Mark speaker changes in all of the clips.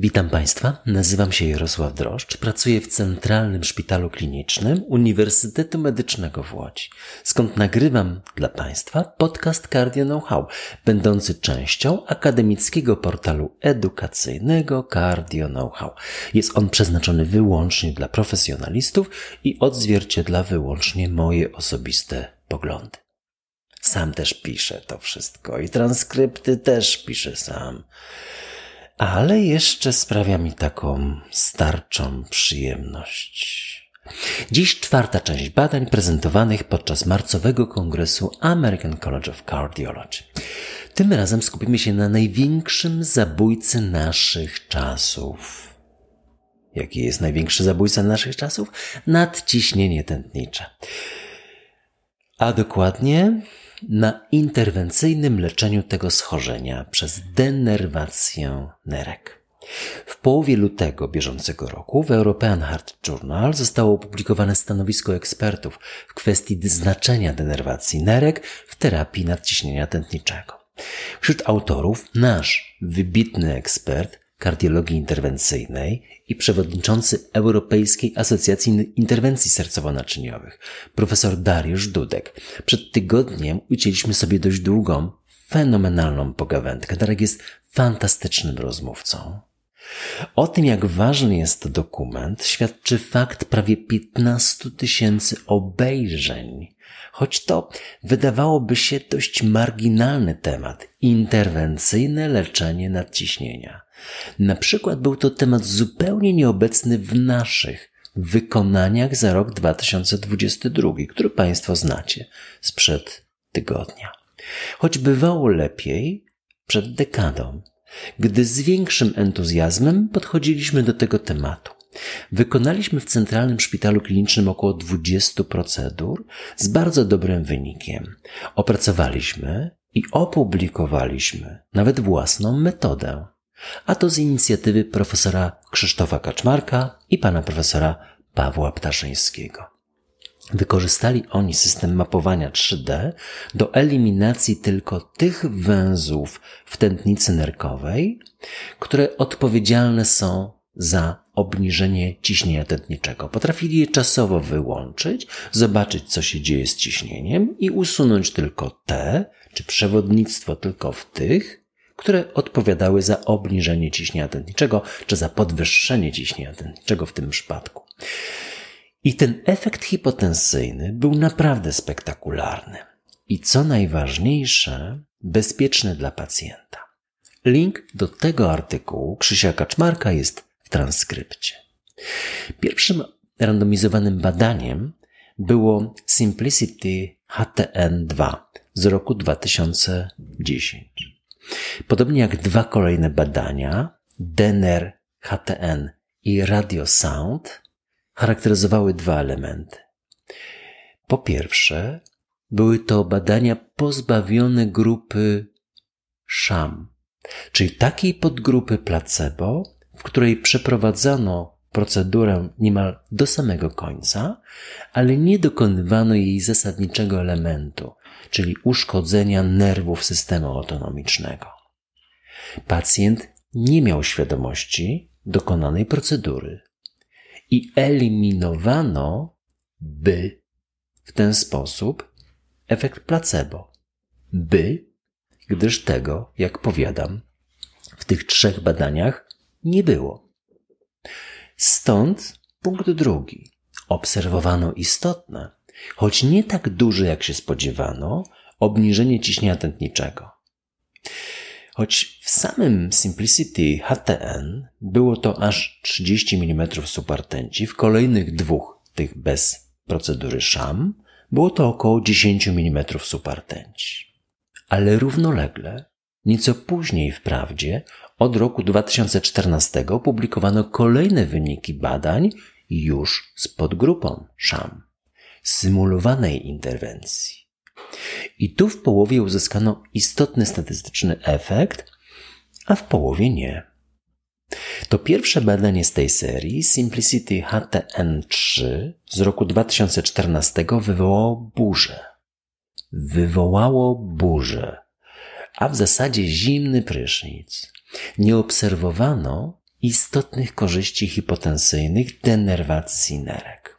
Speaker 1: Witam Państwa, nazywam się Jarosław Droszcz, pracuję w Centralnym Szpitalu Klinicznym Uniwersytetu Medycznego w Łodzi, skąd nagrywam dla Państwa podcast Cardio Know-how, będący częścią akademickiego portalu edukacyjnego Cardio Know-how. Jest on przeznaczony wyłącznie dla profesjonalistów i odzwierciedla wyłącznie moje osobiste poglądy. Sam też piszę to wszystko i transkrypty też piszę sam ale jeszcze sprawia mi taką starczą przyjemność. Dziś czwarta część badań prezentowanych podczas marcowego kongresu American College of Cardiology. Tym razem skupimy się na największym zabójcy naszych czasów. Jaki jest największy zabójca naszych czasów? Nadciśnienie tętnicze. A dokładnie na interwencyjnym leczeniu tego schorzenia przez denerwację nerek. W połowie lutego bieżącego roku w European Heart Journal zostało opublikowane stanowisko ekspertów w kwestii znaczenia denerwacji nerek w terapii nadciśnienia tętniczego. Wśród autorów nasz wybitny ekspert kardiologii interwencyjnej i przewodniczący Europejskiej Asocjacji Interwencji Sercowo-Naczyniowych, profesor Dariusz Dudek. Przed tygodniem ucięliśmy sobie dość długą, fenomenalną pogawędkę. Darek jest fantastycznym rozmówcą. O tym, jak ważny jest to dokument, świadczy fakt prawie 15 tysięcy obejrzeń. Choć to wydawałoby się dość marginalny temat interwencyjne leczenie nadciśnienia. Na przykład był to temat zupełnie nieobecny w naszych wykonaniach za rok 2022, który Państwo znacie sprzed tygodnia. Choć bywało lepiej przed dekadą, gdy z większym entuzjazmem podchodziliśmy do tego tematu. Wykonaliśmy w Centralnym Szpitalu Klinicznym około 20 procedur z bardzo dobrym wynikiem. Opracowaliśmy i opublikowaliśmy nawet własną metodę a to z inicjatywy profesora Krzysztofa Kaczmarka i pana profesora Pawła Ptaszyńskiego. Wykorzystali oni system mapowania 3D do eliminacji tylko tych węzłów w tętnicy nerkowej, które odpowiedzialne są za obniżenie ciśnienia tętniczego. Potrafili je czasowo wyłączyć, zobaczyć, co się dzieje z ciśnieniem i usunąć tylko te, czy przewodnictwo tylko w tych, które odpowiadały za obniżenie ciśnienia tętniczego, czy za podwyższenie ciśnienia tętniczego w tym przypadku. I ten efekt hipotensyjny był naprawdę spektakularny. I co najważniejsze, bezpieczny dla pacjenta. Link do tego artykułu Krzysia Kaczmarka jest w transkrypcie. Pierwszym randomizowanym badaniem było Simplicity HTN2 z roku 2010. Podobnie jak dwa kolejne badania, DENER, HTN i radiosound, charakteryzowały dwa elementy. Po pierwsze, były to badania pozbawione grupy SHAM, czyli takiej podgrupy placebo, w której przeprowadzano procedurę niemal do samego końca, ale nie dokonywano jej zasadniczego elementu, czyli uszkodzenia nerwów systemu autonomicznego. Pacjent nie miał świadomości dokonanej procedury i eliminowano, by w ten sposób efekt placebo, by, gdyż tego, jak powiadam, w tych trzech badaniach nie było. Stąd punkt drugi. Obserwowano istotne, choć nie tak duże jak się spodziewano, obniżenie ciśnienia tętniczego. Choć w samym Simplicity HTN było to aż 30 mm supertęci, w kolejnych dwóch, tych bez procedury SHAM, było to około 10 mm supertęci. Ale równolegle, nieco później wprawdzie, od roku 2014 publikowano kolejne wyniki badań już z podgrupą SHAM symulowanej interwencji. I tu w połowie uzyskano istotny statystyczny efekt, a w połowie nie. To pierwsze badanie z tej serii, Simplicity HTN3 z roku 2014, wywołało burzę. Wywołało burzę, a w zasadzie zimny prysznic. Nie obserwowano istotnych korzyści hipotensyjnych denerwacji nerek.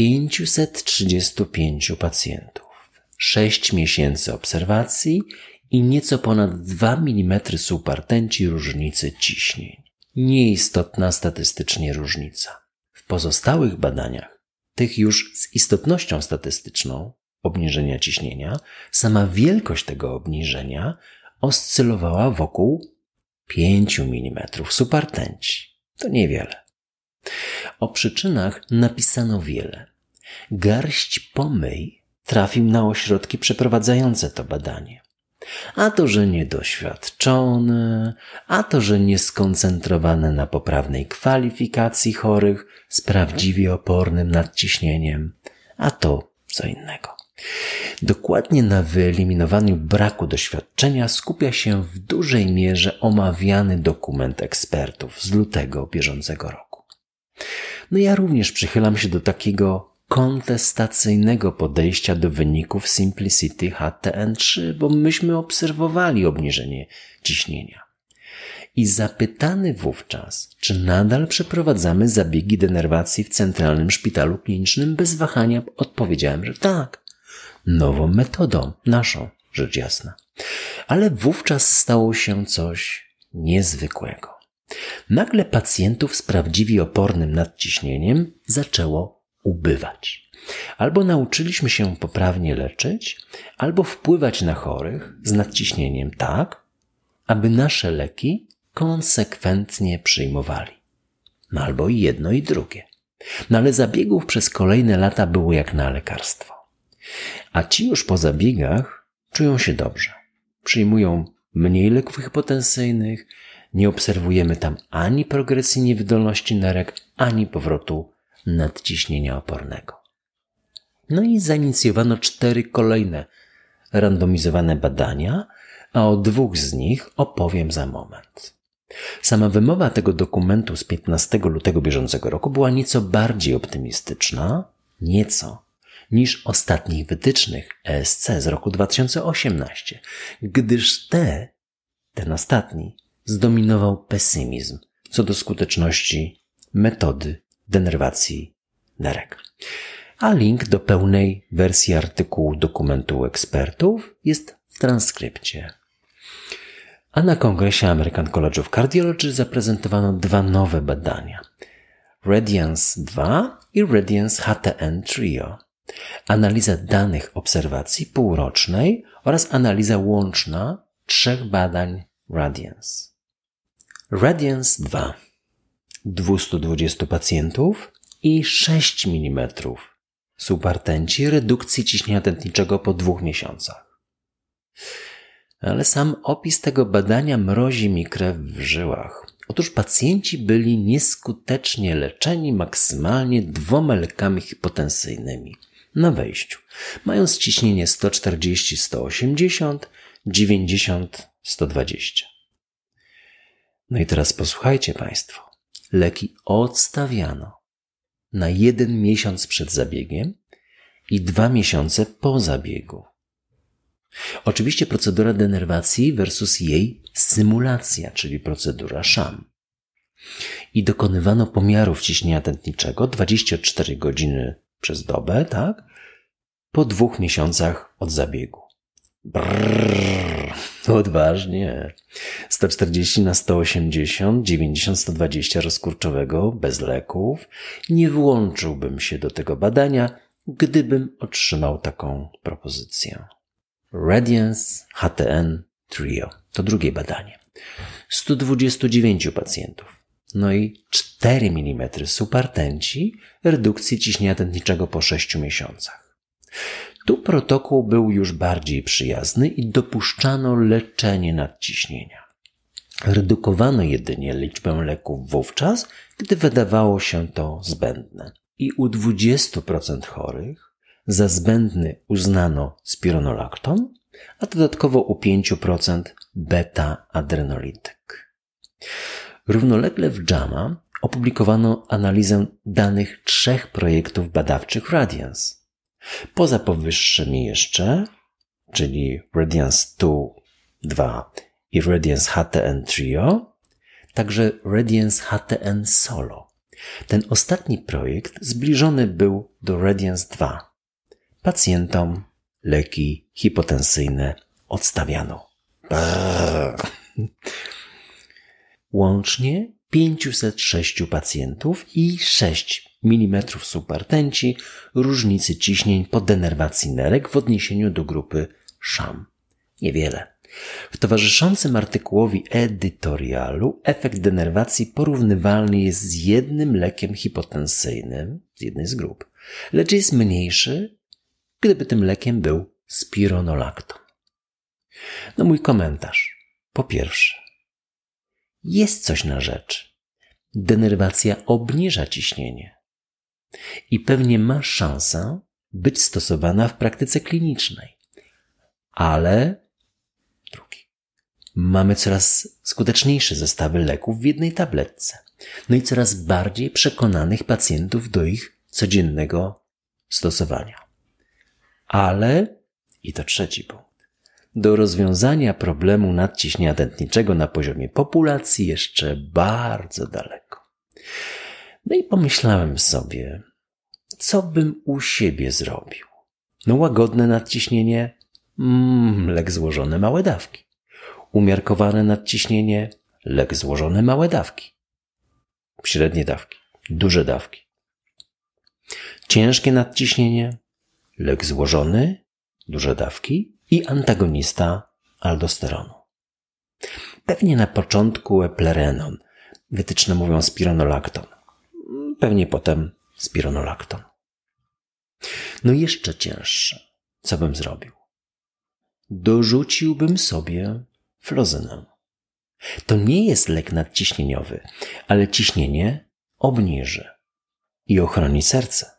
Speaker 1: 535 pacjentów, 6 miesięcy obserwacji i nieco ponad 2 mm supartenci różnicy ciśnień. Nieistotna statystycznie różnica. W pozostałych badaniach, tych już z istotnością statystyczną obniżenia ciśnienia, sama wielkość tego obniżenia oscylowała wokół 5 mm supartenci. To niewiele. O przyczynach napisano wiele. Garść pomyj trafił na ośrodki przeprowadzające to badanie. A to, że niedoświadczone, a to, że nieskoncentrowane na poprawnej kwalifikacji chorych z prawdziwie opornym nadciśnieniem, a to co innego. Dokładnie na wyeliminowaniu braku doświadczenia skupia się w dużej mierze omawiany dokument ekspertów z lutego bieżącego roku. No ja również przychylam się do takiego kontestacyjnego podejścia do wyników Simplicity HTN3, bo myśmy obserwowali obniżenie ciśnienia. I zapytany wówczas, czy nadal przeprowadzamy zabiegi denerwacji w Centralnym Szpitalu Klinicznym, bez wahania odpowiedziałem, że tak. Nową metodą, naszą, rzecz jasna. Ale wówczas stało się coś niezwykłego. Nagle pacjentów z prawdziwie opornym nadciśnieniem zaczęło ubywać. Albo nauczyliśmy się poprawnie leczyć, albo wpływać na chorych z nadciśnieniem tak, aby nasze leki konsekwentnie przyjmowali. No albo i jedno i drugie. No ale zabiegów przez kolejne lata było jak na lekarstwo. A ci już po zabiegach czują się dobrze. Przyjmują mniej leków hipotensyjnych, nie obserwujemy tam ani progresji niewydolności nerek, ani powrotu nadciśnienia opornego. No i zainicjowano cztery kolejne randomizowane badania, a o dwóch z nich opowiem za moment. Sama wymowa tego dokumentu z 15 lutego bieżącego roku była nieco bardziej optymistyczna, nieco, niż ostatnich wytycznych ESC z roku 2018, gdyż te, ten ostatni, zdominował pesymizm co do skuteczności metody denerwacji nerek. A link do pełnej wersji artykułu dokumentu ekspertów jest w transkrypcie. A na kongresie American College of Cardiology zaprezentowano dwa nowe badania. Radiance 2 i Radiance HTN Trio. Analiza danych obserwacji półrocznej oraz analiza łączna trzech badań Radiance. Radiance 2 220 pacjentów i 6 mm subartenci redukcji ciśnienia tętniczego po dwóch miesiącach. Ale sam opis tego badania mrozi mi krew w żyłach. Otóż pacjenci byli nieskutecznie leczeni maksymalnie dwoma lekami hipotensyjnymi na wejściu, mając ciśnienie 140-180, 90-120. No i teraz posłuchajcie Państwo leki odstawiano na jeden miesiąc przed zabiegiem i dwa miesiące po zabiegu. Oczywiście procedura denerwacji versus jej symulacja, czyli procedura SHAM. I dokonywano pomiarów ciśnienia tętniczego 24 godziny przez dobę, tak? Po dwóch miesiącach od zabiegu. Brrr, odważnie. 140 na 180, 90, 120 rozkurczowego, bez leków. Nie włączyłbym się do tego badania, gdybym otrzymał taką propozycję. Radiance HTN Trio to drugie badanie. 129 pacjentów. No i 4 mm supartenci redukcji ciśnienia tętniczego po 6 miesiącach. Tu protokół był już bardziej przyjazny i dopuszczano leczenie nadciśnienia. Redukowano jedynie liczbę leków wówczas, gdy wydawało się to zbędne. I u 20% chorych za zbędny uznano spironolakton, a dodatkowo u 5% beta-adrenolityk. Równolegle w JAMA opublikowano analizę danych trzech projektów badawczych Radiance – Poza powyższymi jeszcze, czyli Radiance 2, 2 i Radiance HTN Trio, także Radiance HTN Solo. Ten ostatni projekt zbliżony był do Radiance 2. Pacjentom leki hipotensyjne odstawiano. Brrr. Łącznie 506 pacjentów i 6 mm supertenci różnicy ciśnień po denerwacji nerek w odniesieniu do grupy SHAM. Niewiele. W towarzyszącym artykułowi edytorialu efekt denerwacji porównywalny jest z jednym lekiem hipotensyjnym z jednej z grup, lecz jest mniejszy, gdyby tym lekiem był spironolakton. No mój komentarz. Po pierwsze, jest coś na rzecz. Denerwacja obniża ciśnienie i pewnie ma szansę być stosowana w praktyce klinicznej. Ale drugi. Mamy coraz skuteczniejsze zestawy leków w jednej tabletce. No i coraz bardziej przekonanych pacjentów do ich codziennego stosowania. Ale, i to trzeci punkt, do rozwiązania problemu nadciśnienia tętniczego na poziomie populacji jeszcze bardzo daleko. No i pomyślałem sobie, co bym u siebie zrobił. No łagodne nadciśnienie, mm, lek złożone małe dawki. Umiarkowane nadciśnienie, lek złożone małe dawki. Średnie dawki, duże dawki. Ciężkie nadciśnienie, lek złożony, duże dawki i antagonista aldosteronu. Pewnie na początku eplerenon, wytyczne mówią spironolakton, pewnie potem spironolakton. No jeszcze cięższe. Co bym zrobił? Dorzuciłbym sobie flozynę. To nie jest lek nadciśnieniowy, ale ciśnienie obniży i ochroni serce,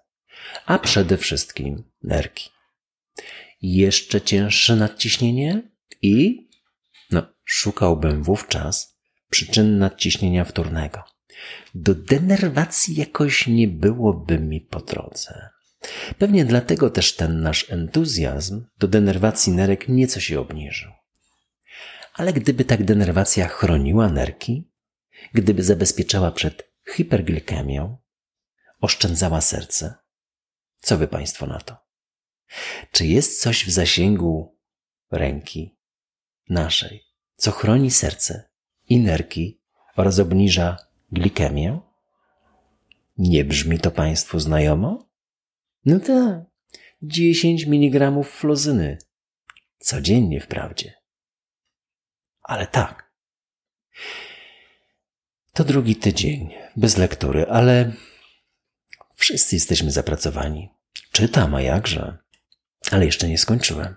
Speaker 1: a przede wszystkim nerki jeszcze cięższe nadciśnienie i no, szukałbym wówczas przyczyn nadciśnienia wtórnego. Do denerwacji jakoś nie byłoby mi po drodze. Pewnie dlatego też ten nasz entuzjazm do denerwacji nerek nieco się obniżył. Ale gdyby tak denerwacja chroniła nerki, gdyby zabezpieczała przed hiperglikemią, oszczędzała serce, co wy Państwo na to? Czy jest coś w zasięgu ręki naszej, co chroni serce i nerki oraz obniża glikemię? Nie brzmi to Państwu znajomo? No tak, 10 mg flozyny. Codziennie wprawdzie. Ale tak. To drugi tydzień, bez lektury, ale wszyscy jesteśmy zapracowani. Czytam, a jakże. Ale jeszcze nie skończyłem.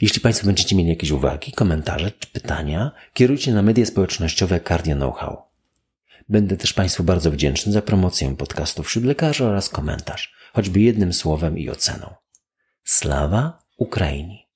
Speaker 1: Jeśli Państwo będziecie mieli jakieś uwagi, komentarze czy pytania, kierujcie na media społecznościowe Cardio Know-how. Będę też Państwu bardzo wdzięczny za promocję podcastu wśród lekarzy oraz komentarz, choćby jednym słowem i oceną. Slawa Ukraini!